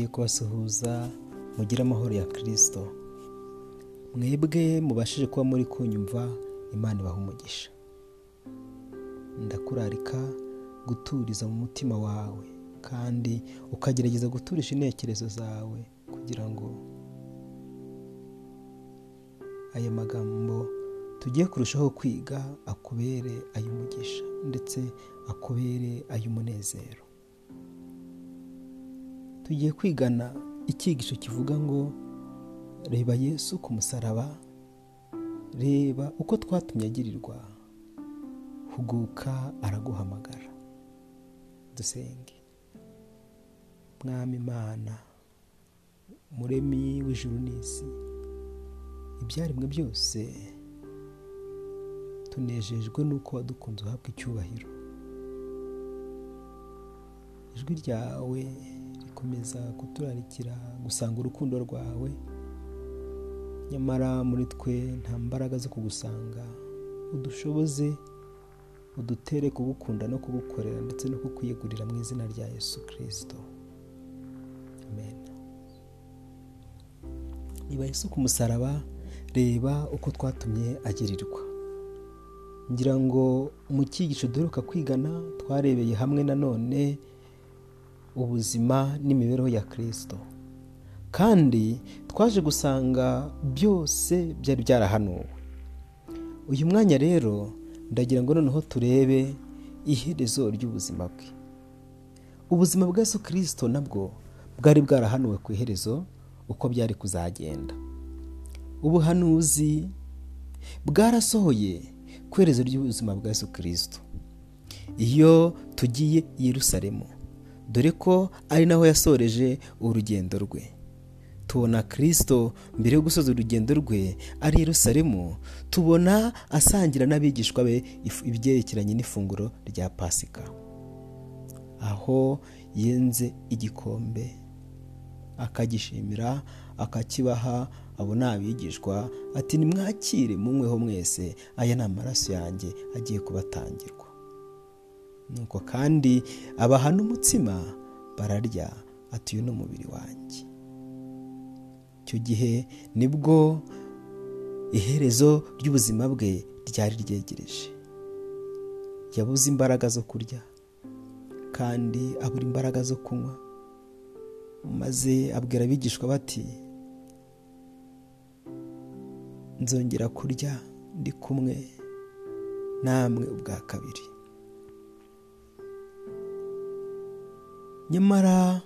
nongeye kubasuhuza mugire amahoro ya kirisito mwebwe mubashije kuba muri kunyumva imana ibaha umugisha. Ndakurarika guturiza mu mutima wawe kandi ukagerageza guturisha intekerezo zawe kugira ngo aya magambo tugiye kurushaho kwiga akubere ay'umugisha ndetse akubere ay'umunezero. Tugiye kwigana icyigisho kivuga ngo reba yesu ku musaraba reba uko twatumye agirirwa huguka araguhamagara. Dusenge. Mwami imana muremi w'ijuru n'isi ibyaremwe byose tunejejwe n'uko wadukunze uhabwa icyubahiro. Ijwi ryawe rikomeza kuturarikira gusanga urukundo rwawe. Nyamara muri twe nta mbaraga zo kugusanga. Udushoboze udutere kugukunda no kugukorera ndetse no kukwiyegurira mu izina rya yesu kirisito amen. Niba yesu ku musaraba reba uko twatumye agirirwa. Ngira ngo mu cyigisho duheruka kwigana twarebeye hamwe nanone ubuzima n'imibereho ya kirisito kandi twaje gusanga byose byari byarahanuwe. Uyu mwanya rero ndagira ngo noneho turebe iherezo ry'ubuzima bwe. Ubuzima bwa Yesu kirisito nabwo bwari bwarahanuwe ku iherezo uko byari kuzagenda. Ubuhanuzi bwarasohoye ku iherezo ry'ubuzima bwa Yesu kirisito iyo tugiye i Yerusalemu dore ko ari naho yasoreje urugendo rwe. Tubona kirisito mbere yo gusoza urugendo rwe ari i Yerusalemu tubona asangira n'abigishwa be ibyerekeranye n'ifunguro rya pasika. Aho yenze igikombe akagishimira akakibaha abo ni abigishwa ati nimwakire munyweho mwese. Aya ni amaraso yanjye agiye kubatangirwa nuko kandi abaha n'umutsima bararya. Ati uyu ni umubiri wanjye. Icyo gihe ni bwo iherezo ry'ubuzima bwe ryari ryegereje. Yabuze imbaraga zo kurya kandi abura imbaraga zo kunywa. Maze abwira abigishwa bati nzongera kurya ndi kumwe namwe ubwa kabiri. Nyamara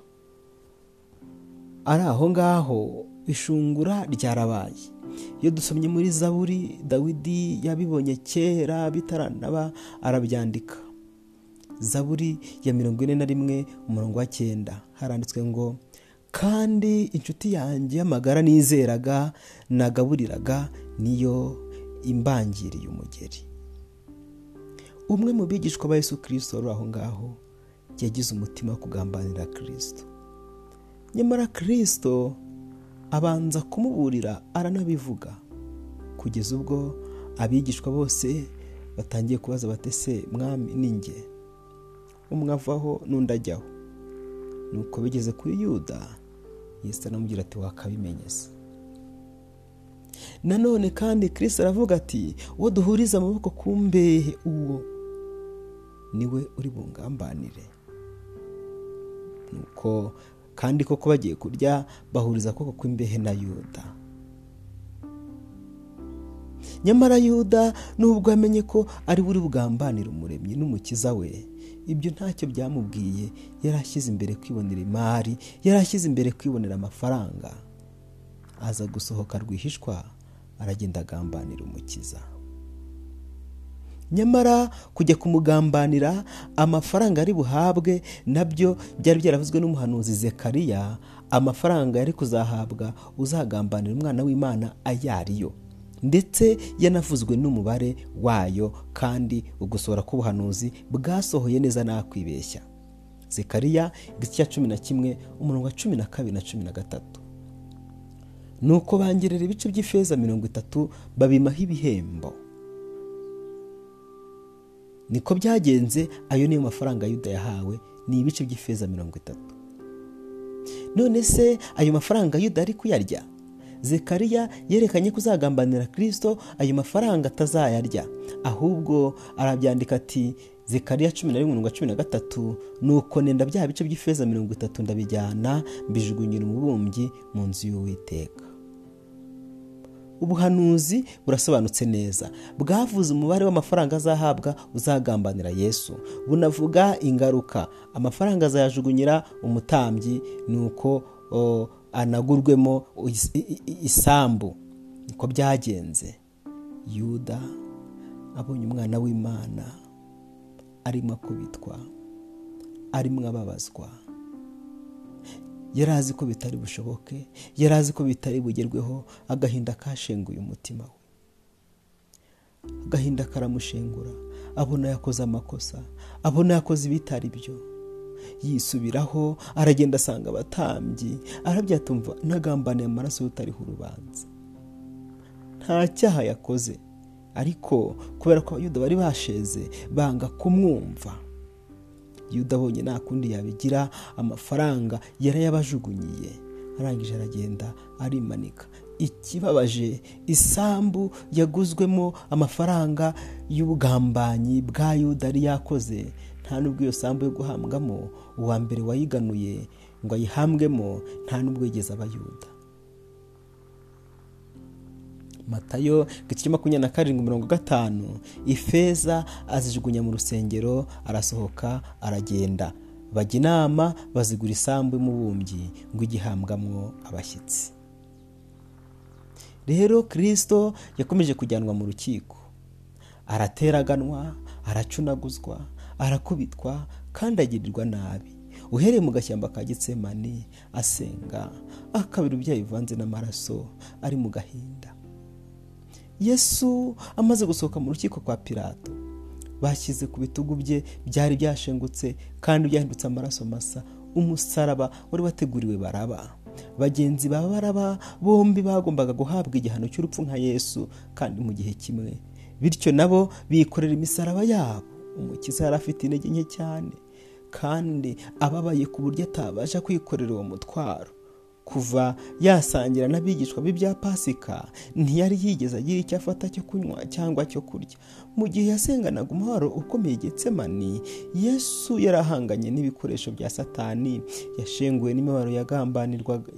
ari aho ngaho ishungura ryarabaye. Iyo dusomye muri zaburi dawidi yabibonye kera bitaranaba arabyandika. Zaburi ya mirongo ine na rimwe umurongo wa cyenda. Haranditswe ngo kandi inshuti yanjye y'amagara nizeraga nagaburiraga niyo imbangiriye umugeri. Umwe mu bigishwa ba Yesu kirisito wari aho ngaho. Yagize umutima wo kugambanira kirisito nyamara kirisito abanza kumuburira aranabivuga. Kugeza ubwo abigishwa bose batangiye kubaza batese mwami ninjye umwe avaho n'undi ajyaho. Nuko bigeze kuri yuda yesu aramubwira ati wakabimenyeza nanone kandi kirisito aravuga ati uwo duhuriza amaboko ku mbehe uwo ni we uri bungambanire nuko kandi koko bagiye kurya bahuriza koko kw'imbehe na yuda. Nyamara yuda nubwo amenye ko ari buri bugambanire umuremyi n'umukiza we ibyo ntacyo byamubwiye. Yari ashyize imbere kwibonera imari yari ashyize imbere kwibonera amafaranga. Aza gusohoka rwihishwa aragenda agambanira umukiza. Nyamara kujya kumugambanira amafaranga ari buhabwe na byo byari byaravuzwe n'umuhanuzi zekariya amafaranga yari kuzahabwa uzagambanira umwana w'imana ayo ariyo. Ndetse yanavuzwe n'umubare wayo kandi ugusohora k'ubuhanuzi bwasohoye neza nakwibeshya. Zekariya igice cya cumi na kimwe umurongo wa cumi na kabiri na cumi na gatatu. Nuko bangerera ibice by'ifeza mirongo itatu babimaho ibihembo. Niko byagenze ayo niyo mafaranga yuda yahawe ni ibice by'ifeza mirongo itatu. None se ayo mafaranga yuda ari kuyarya? Zekariya yerekanye ko uzagambanira kirisito ayo mafaranga atazayarya. Ahubwo arabyandika ati zekariya cumi na rimwe cumi na gatatu nuko nenda bya bice by'ifeza mirongo itatu ndabijyana mbijugunyira umubumbyi mu nzu y'uwiteka. Ubuhanuzi burasobanutse neza. Bwavuze umubare w'amafaranga azahabwa uzagambanira yesu. Bunavuga ingaruka. Amafaranga azayajugunyira umutambyi nuko anagurwemo isambu. Niko byagenze. Yuda abonye umwana w'imana arimo akubitwa arimo ababazwa. Yari azi ko bitari bushoboke yari azi ko bitari bugerweho agahinda kashenguye umutima we. Agahinda karamushengura abona yakoze amakosa abona yakoze ibitari byo. Yisubiraho aragenda asanga abatambyi arabyatumva ntagambaniye amaraso y'utariho urubanza. Nta cyaha yakoze ariko kubera ko abayuda bari basheze banga kumwumva. Yuda abonye nta kundi yabigira amafaranga yarayabajugunyiye. Arangije aragenda arimanika. Ikibabaje isambu yaguzwemo amafaranga y'ubugambanyi bwa yuda yari yakoze. Nta n'ubwo iyo sambu yo guhambwamo uwa mbere wayiganuye ngo ayihambwemo nta n'ubwo yigeze abayuda matayo igice makumyabiri na karindwi mirongo gatanu ifeza azijugunya mu rusengero arasohoka aragenda. Bajya inama bazigura isambu y'umubumbyi ngo igihambwamwo abashyitsi. Rero kirisito yakomeje kujyanwa mu rukiko. Arateraganwa aracunaguzwa arakubitwa kandi agirirwa nabi. Uhereye mu gashyamba ka gitsemani asenga akabira ibyaha bivanze n'amaraso ari mu gahinda. Yesu amaze gusohoka mu rukiko kwa pirato bashyize ku bitugu bye byari byashengutse kandi byahindutse amaraso masa. Umusaraba wari wateguriwe baraba. Bagenzi ba baraba bombi bagombaga guhabwa igihano cy'urupfu nka yesu kandi mu gihe kimwe. Bityo nabo bikorera imisaraba yabo. Umukiza yari afite intege nke cyane kandi ababaye ku buryo atabasha kwikorera uwo mutwaro. Kuva yasangira n'abigishwa be bya pasika ntiyari yigeze agira icyo afata cyo kunywa cyangwa cyo kurya. Mu gihe yasenganaga umuharo ukomeye getsemani yesu yari ahanganye n'ibikoresho bya satani. Yashenguwe yagambanirwaga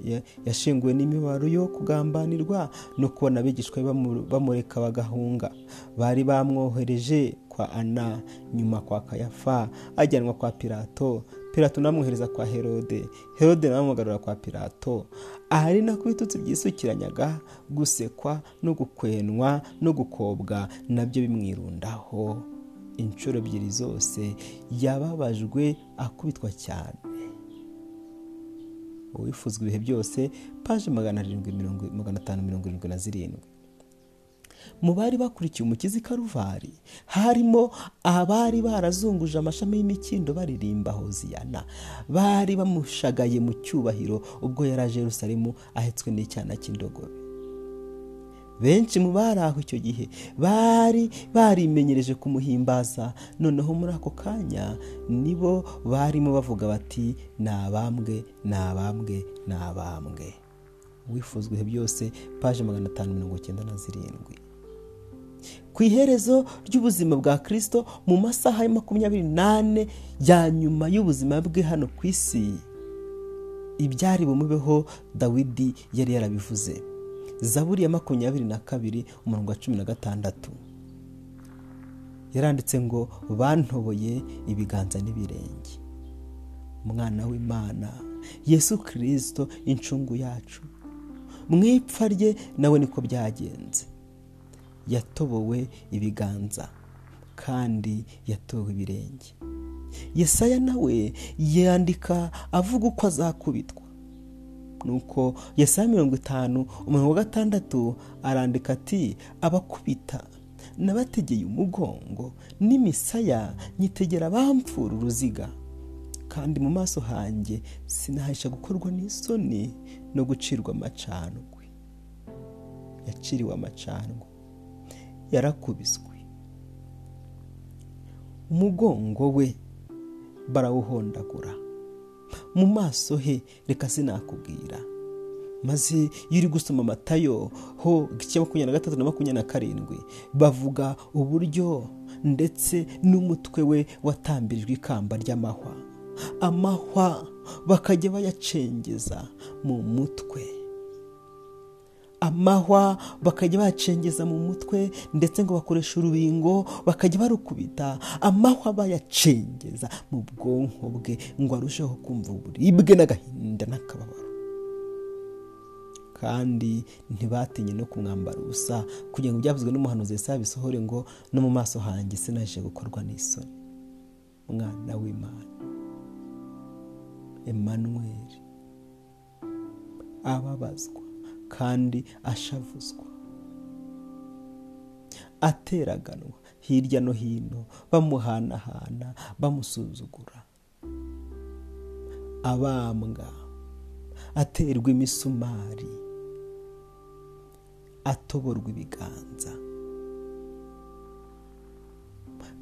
yashenguwe n'imibaro yo kugambanirwa no kubona abigishwa bamureka bagahunga. Bari bamwohereje kwa ana nyuma kwa kayafa ajyanwa kwa pirato pirato namwohereza kwa herode herode nawe amugarura kwa pirato ahari nako ibitutsi byisukiranyaga gusekwa no gukwenwa no gukobwa na byo bimwirundaho. Inshuro ebyiri zose yababajwe akubitwa cyane. Uwifuzwa ibihe byose paje magana arindwi magana atanu mirongo irindwi na zirindwi. Mu bari bakurikiye umukizi karuvari harimo abari barazunguje amashami y'imikindo baririmba hoziyana bari bamushagaye mu cyubahiro ubwo yari aje Yerusalemu ahetswe n'icyana cy'indogobe. Benshi mu bari aho icyo gihe bari barimenyereje kumuhimbaza noneho muri ako kanya nibo barimo bavuga bati ni abambwe ni abambwe ni abambwe. Byose paje magana atanu mirongo icyenda na zirindwi. Ku iherezo ry'ubuzima bwa kirisito mu masaha ya makumyabiri n'ane ya nyuma y'ubuzima bwe hano ku isi. Ibyari bumubeho dawidi yari yarabivuze. Zaburi ya makumyabiri na kabiri umurongo wa cumi na gatandatu. Yaranditse ngo bantoboye ibiganza n'ibirenge. Umwana w'imana yesu kirisito incungu yacu. Mu ipfa rye nawe niko byagenze. Yatobowe ibiganza kandi yatowe ibirenge. Yesaya nawe yandika avuga uko azakubitwa. Nuko yesaya mirongo itanu umurongo wa gatandatu arandika ati abakubita nabategeye umugongo n'imisaya nyitegera bamfura uruziga. Kandi mu maso hanjye sinahisha gukorwa n'isoni no gucirwa amacandwe. Yaciriwe amacandwe. Yarakubiswe. Umugongo we barawuhondagura. Mu maso he reka sinakubwira. Maze iyo uri gusoma amatayo ho igice makumyabiri na gatatu na makumyabiri na karindwi. Bavuga uburyo ndetse n'umutwe we watambirijwe ikamba ry'amahwa. Amahwa bakajya bayacengeza mu mutwe. Amahwa bakajya bacengeza mu mutwe ndetse ngo bakoresha urubingo bakajya barukubita. Amahwa bayacengeza mu bwonko bwe ngo arusheho kumva uburibwe n'agahinda n'akababaro. Kandi ntibatinye no kumwambara ubusa kugira ngo ibyavuzwe n'umuhanuzi Yesaya bisohore ngo no mu maso hanjye sinaje gukorwa n'isoni. Umwana w'imana. Emmanuel. Ababazwa kandi ashavuzwa. Ateraganwa hirya no hino bamuhanahana bamusuzugura. Abambwa aterwa imisumari atoborwa ibiganza.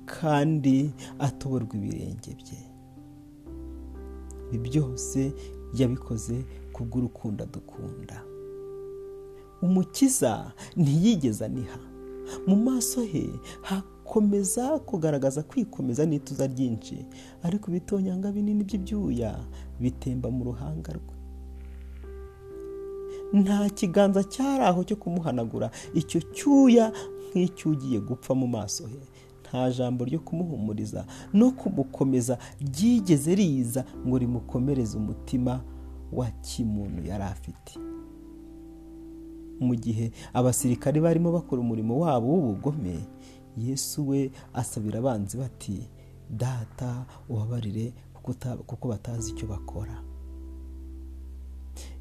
Kandi atoborwa ibirenge bye. Ibi byose yabikoze kubw'urukundo adukunda. Umukiza ntiyigeze aniha. Mu maso he hakomeza kugaragaza kwikomeza n'ituza ryinshi ariko ibitonyanga binini by'ibyuya bitemba mu ruhanga rwe. Nta kiganza cyari aho cyo kumuhanagura. Icyo cyuya nk'icyugiye gupfa mu maso he. Nta jambo ryo kumuhumuriza no kumukomeza ryigeze riza ngo rimukomereze umutima wa kimuntu yari afite. Mu gihe abasirikare barimo bakora umurimo wabo w'ubugome yesu we asabira abanzi bati data ubabarire kuko batazi icyo bakora.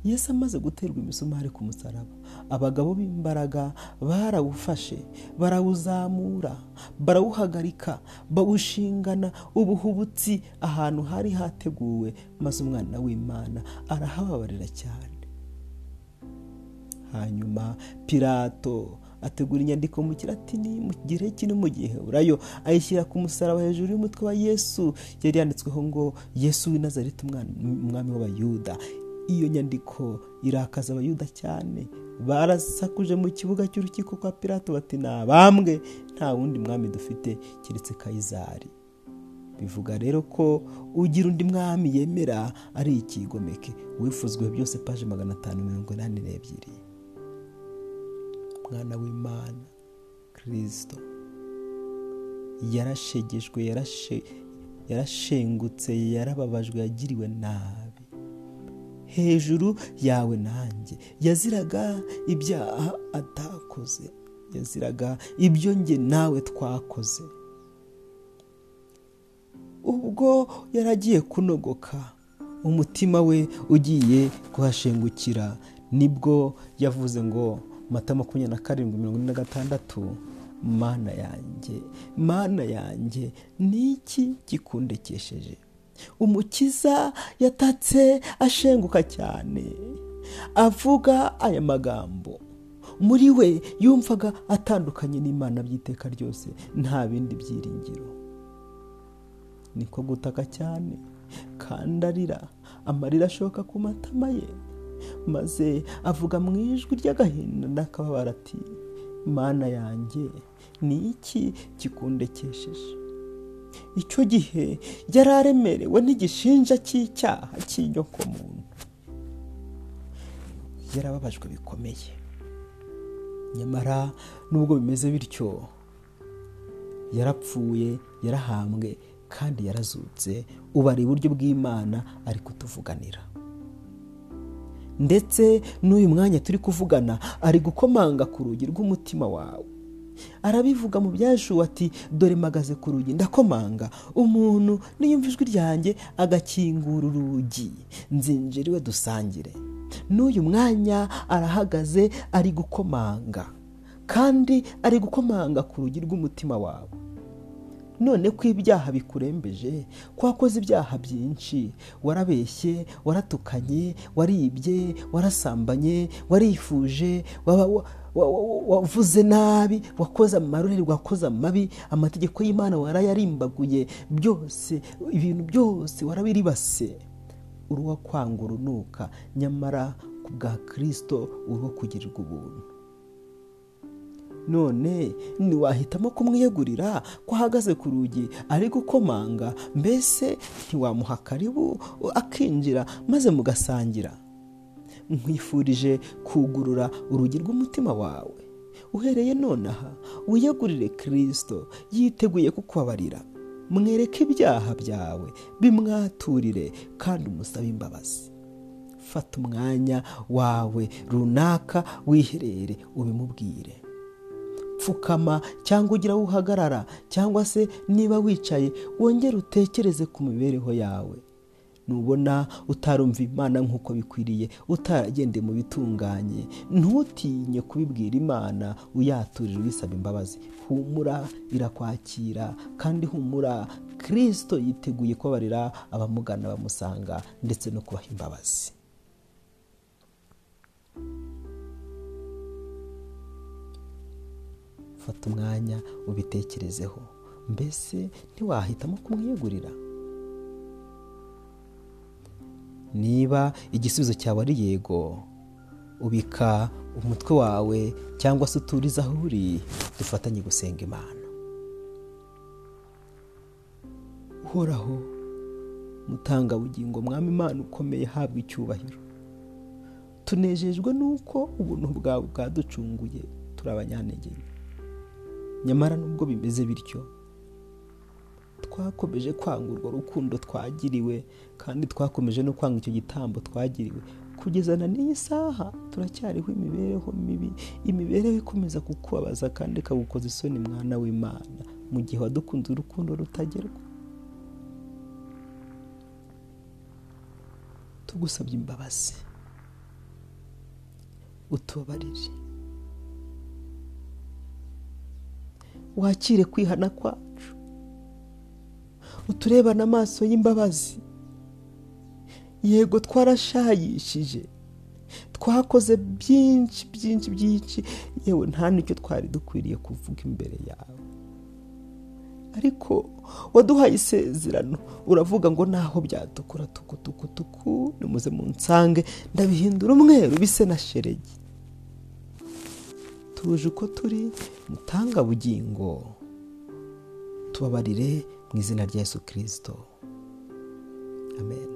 Yesu amaze guterwa imisumari ku musaraba. Abagabo b'imbaraga barawufashe barawuzamura barawuhagarika bawushingana ubuhubutsi ahantu hari hateguwe maze umwana w'imana arahababarira cyane. Hanyuma pirato ategura inyandiko mu kiratini mu gireki no mu giheburayo ayishyira ku musaraba hejuru y'umutwe wa yesu. Yari yanditsweho ngo yesu w'i nazareti umwami w'abayuda. Iyo nyandiko irakaza abayuda cyane. Barasakuje mu kibuga cy'urukiko kwa pirato bati nabambwe nta wundi mwami dufite keretse kayizari. Bivuga rero ko ugira undi mwami yemera ari ikigomeke. Wifuzwe byose paje magana atanu mirongo inani n'ebyiri. Mwana w'imana kirisito yarashegejwe yarashengutse yarababajwe yagiriwe nabi. Hejuru yawe nanjye. Yaziraga ibyaha atakoze. Yaziraga ibyo nge nawe twakoze. Ubwo yaragiye kunogoka umutima we ugiye kuhashengukira. Nibwo yavuze ngo mata makumyabiri na karindwi mirongo ine na gatandatu mana yanjye mana yanjye ni iki gikundekesheje? Umukiza yatatse ashenguka cyane avuga aya magambo. Muri we yumvaga atandukanye n'imana by'iteka ryose nta bindi byiringiro. Niko gutaka cyane kandi arira amarira ashoka ku matama ye. Maze avuga mu ijwi ry'agahinda n'akababara ati mana yanjye ni iki gikundekesheje icyo gihe yari aremerewe n'igishinja cy'icyaha cy'inyokomuntu. Yarababajwe bikomeye. Nyamara nubwo bimeze bityo yarapfuye yarahambwe kandi yarazutse ubu ari iburyo bw'imana ari kutuvuganira ndetse n'uyu mwanya turi kuvugana ari gukomanga ku rugi rw'umutima wawe. Arabivuga mu byashuwe ati dore mpagaze ku rugi ndakomanga. Umuntu niyumva ijwi ryanjye agakingura urugi. Nzinjira iwe dusangire. N'uyu mwanya arahagaze ari gukomanga. Kandi ari gukomanga ku rugi rw'umutima wawe. None ko ibyaha bikurembeje ko wakoze ibyaha byinshi warabeshye waratukanye waribye warasambanye warifuje wavuze nabi wakoze amarorerwa wakoze amabi amategeko y'imana warayarimbaguye byose ibintu byose warabiribase. Uri uwo kwanga urunuka nyamara ku bwa kirisito uri uwo kugirirwa ubuntu. None ntiwahitamo kumwiyegurira ko ahagaze ku rugi ari gukomanga mbese ntiwamuha karibu akinjira maze mugasangira. Nkwifurije kugurura urugi rw'umutima wawe. Uhereye nonaha wiyegurire kirisito yiteguye kukubabarira. Mwereke ibyaha byawe bimwaturire kandi umusabe imbabazi. Fata umwanya wawe runaka wiherere ubimubwire. Pfukama cyangwa ugira aho uhagarara cyangwa se niba wicaye wongere utekereze ku mibereho yawe. Nubona utarumva imana nk'uko bikwiriye utaragendeye mu bitunganye. Ntutinye kubibwira imana uyaturira uyisaba imbabazi. Humura irakwakira kandi humura kirisito yiteguye kubabarira abamugana bamusanga ndetse no kubaha imbabazi. Fata umwanya ubitekerezeho. Mbese ntiwahitamo kumwiyegurira? Niba igisubizo cyawe ari yego ubika umutwe wawe cyangwa se uturize aho uri dufatanye gusenga imana. Uhoraho mutangabugingo mwami imana ukomeye habwa icyubahiro. Tunejejwe n'uko ubuntu bwawe bwaducunguye turi abanyantege nyamara nubwo bimeze bityo twakomeje kwanga urwo rukundo twagiriwe kandi twakomeje no kwanga icyo gitambo twagiriwe. Kugeza na n'iyi saha turacyariho imibereho mibi imibereho ikomeza kukubabaza kandi ikagukoza isoni mwana w'imana. Mu gihe wadukunze urukundo rutagerwa tugusabye imbabazi utubabarire. Wakire kwihana kwacu. Uturebane amaso y'imbabazi. Yego twarashayishije. Twakoze byinshi byinshi byinshi. Yewe nta n'icyo twari dukwiriye kuvuga imbere yawe. Ariko waduhaye isezerano. Uravuga ngo naho byatukura tukutukutuku nimuze mu nsange ndabihindura umweru bise na sheregi. Tuje uko turi mutangabugingo tubabarire mu izina rya Yesu kirisito amen.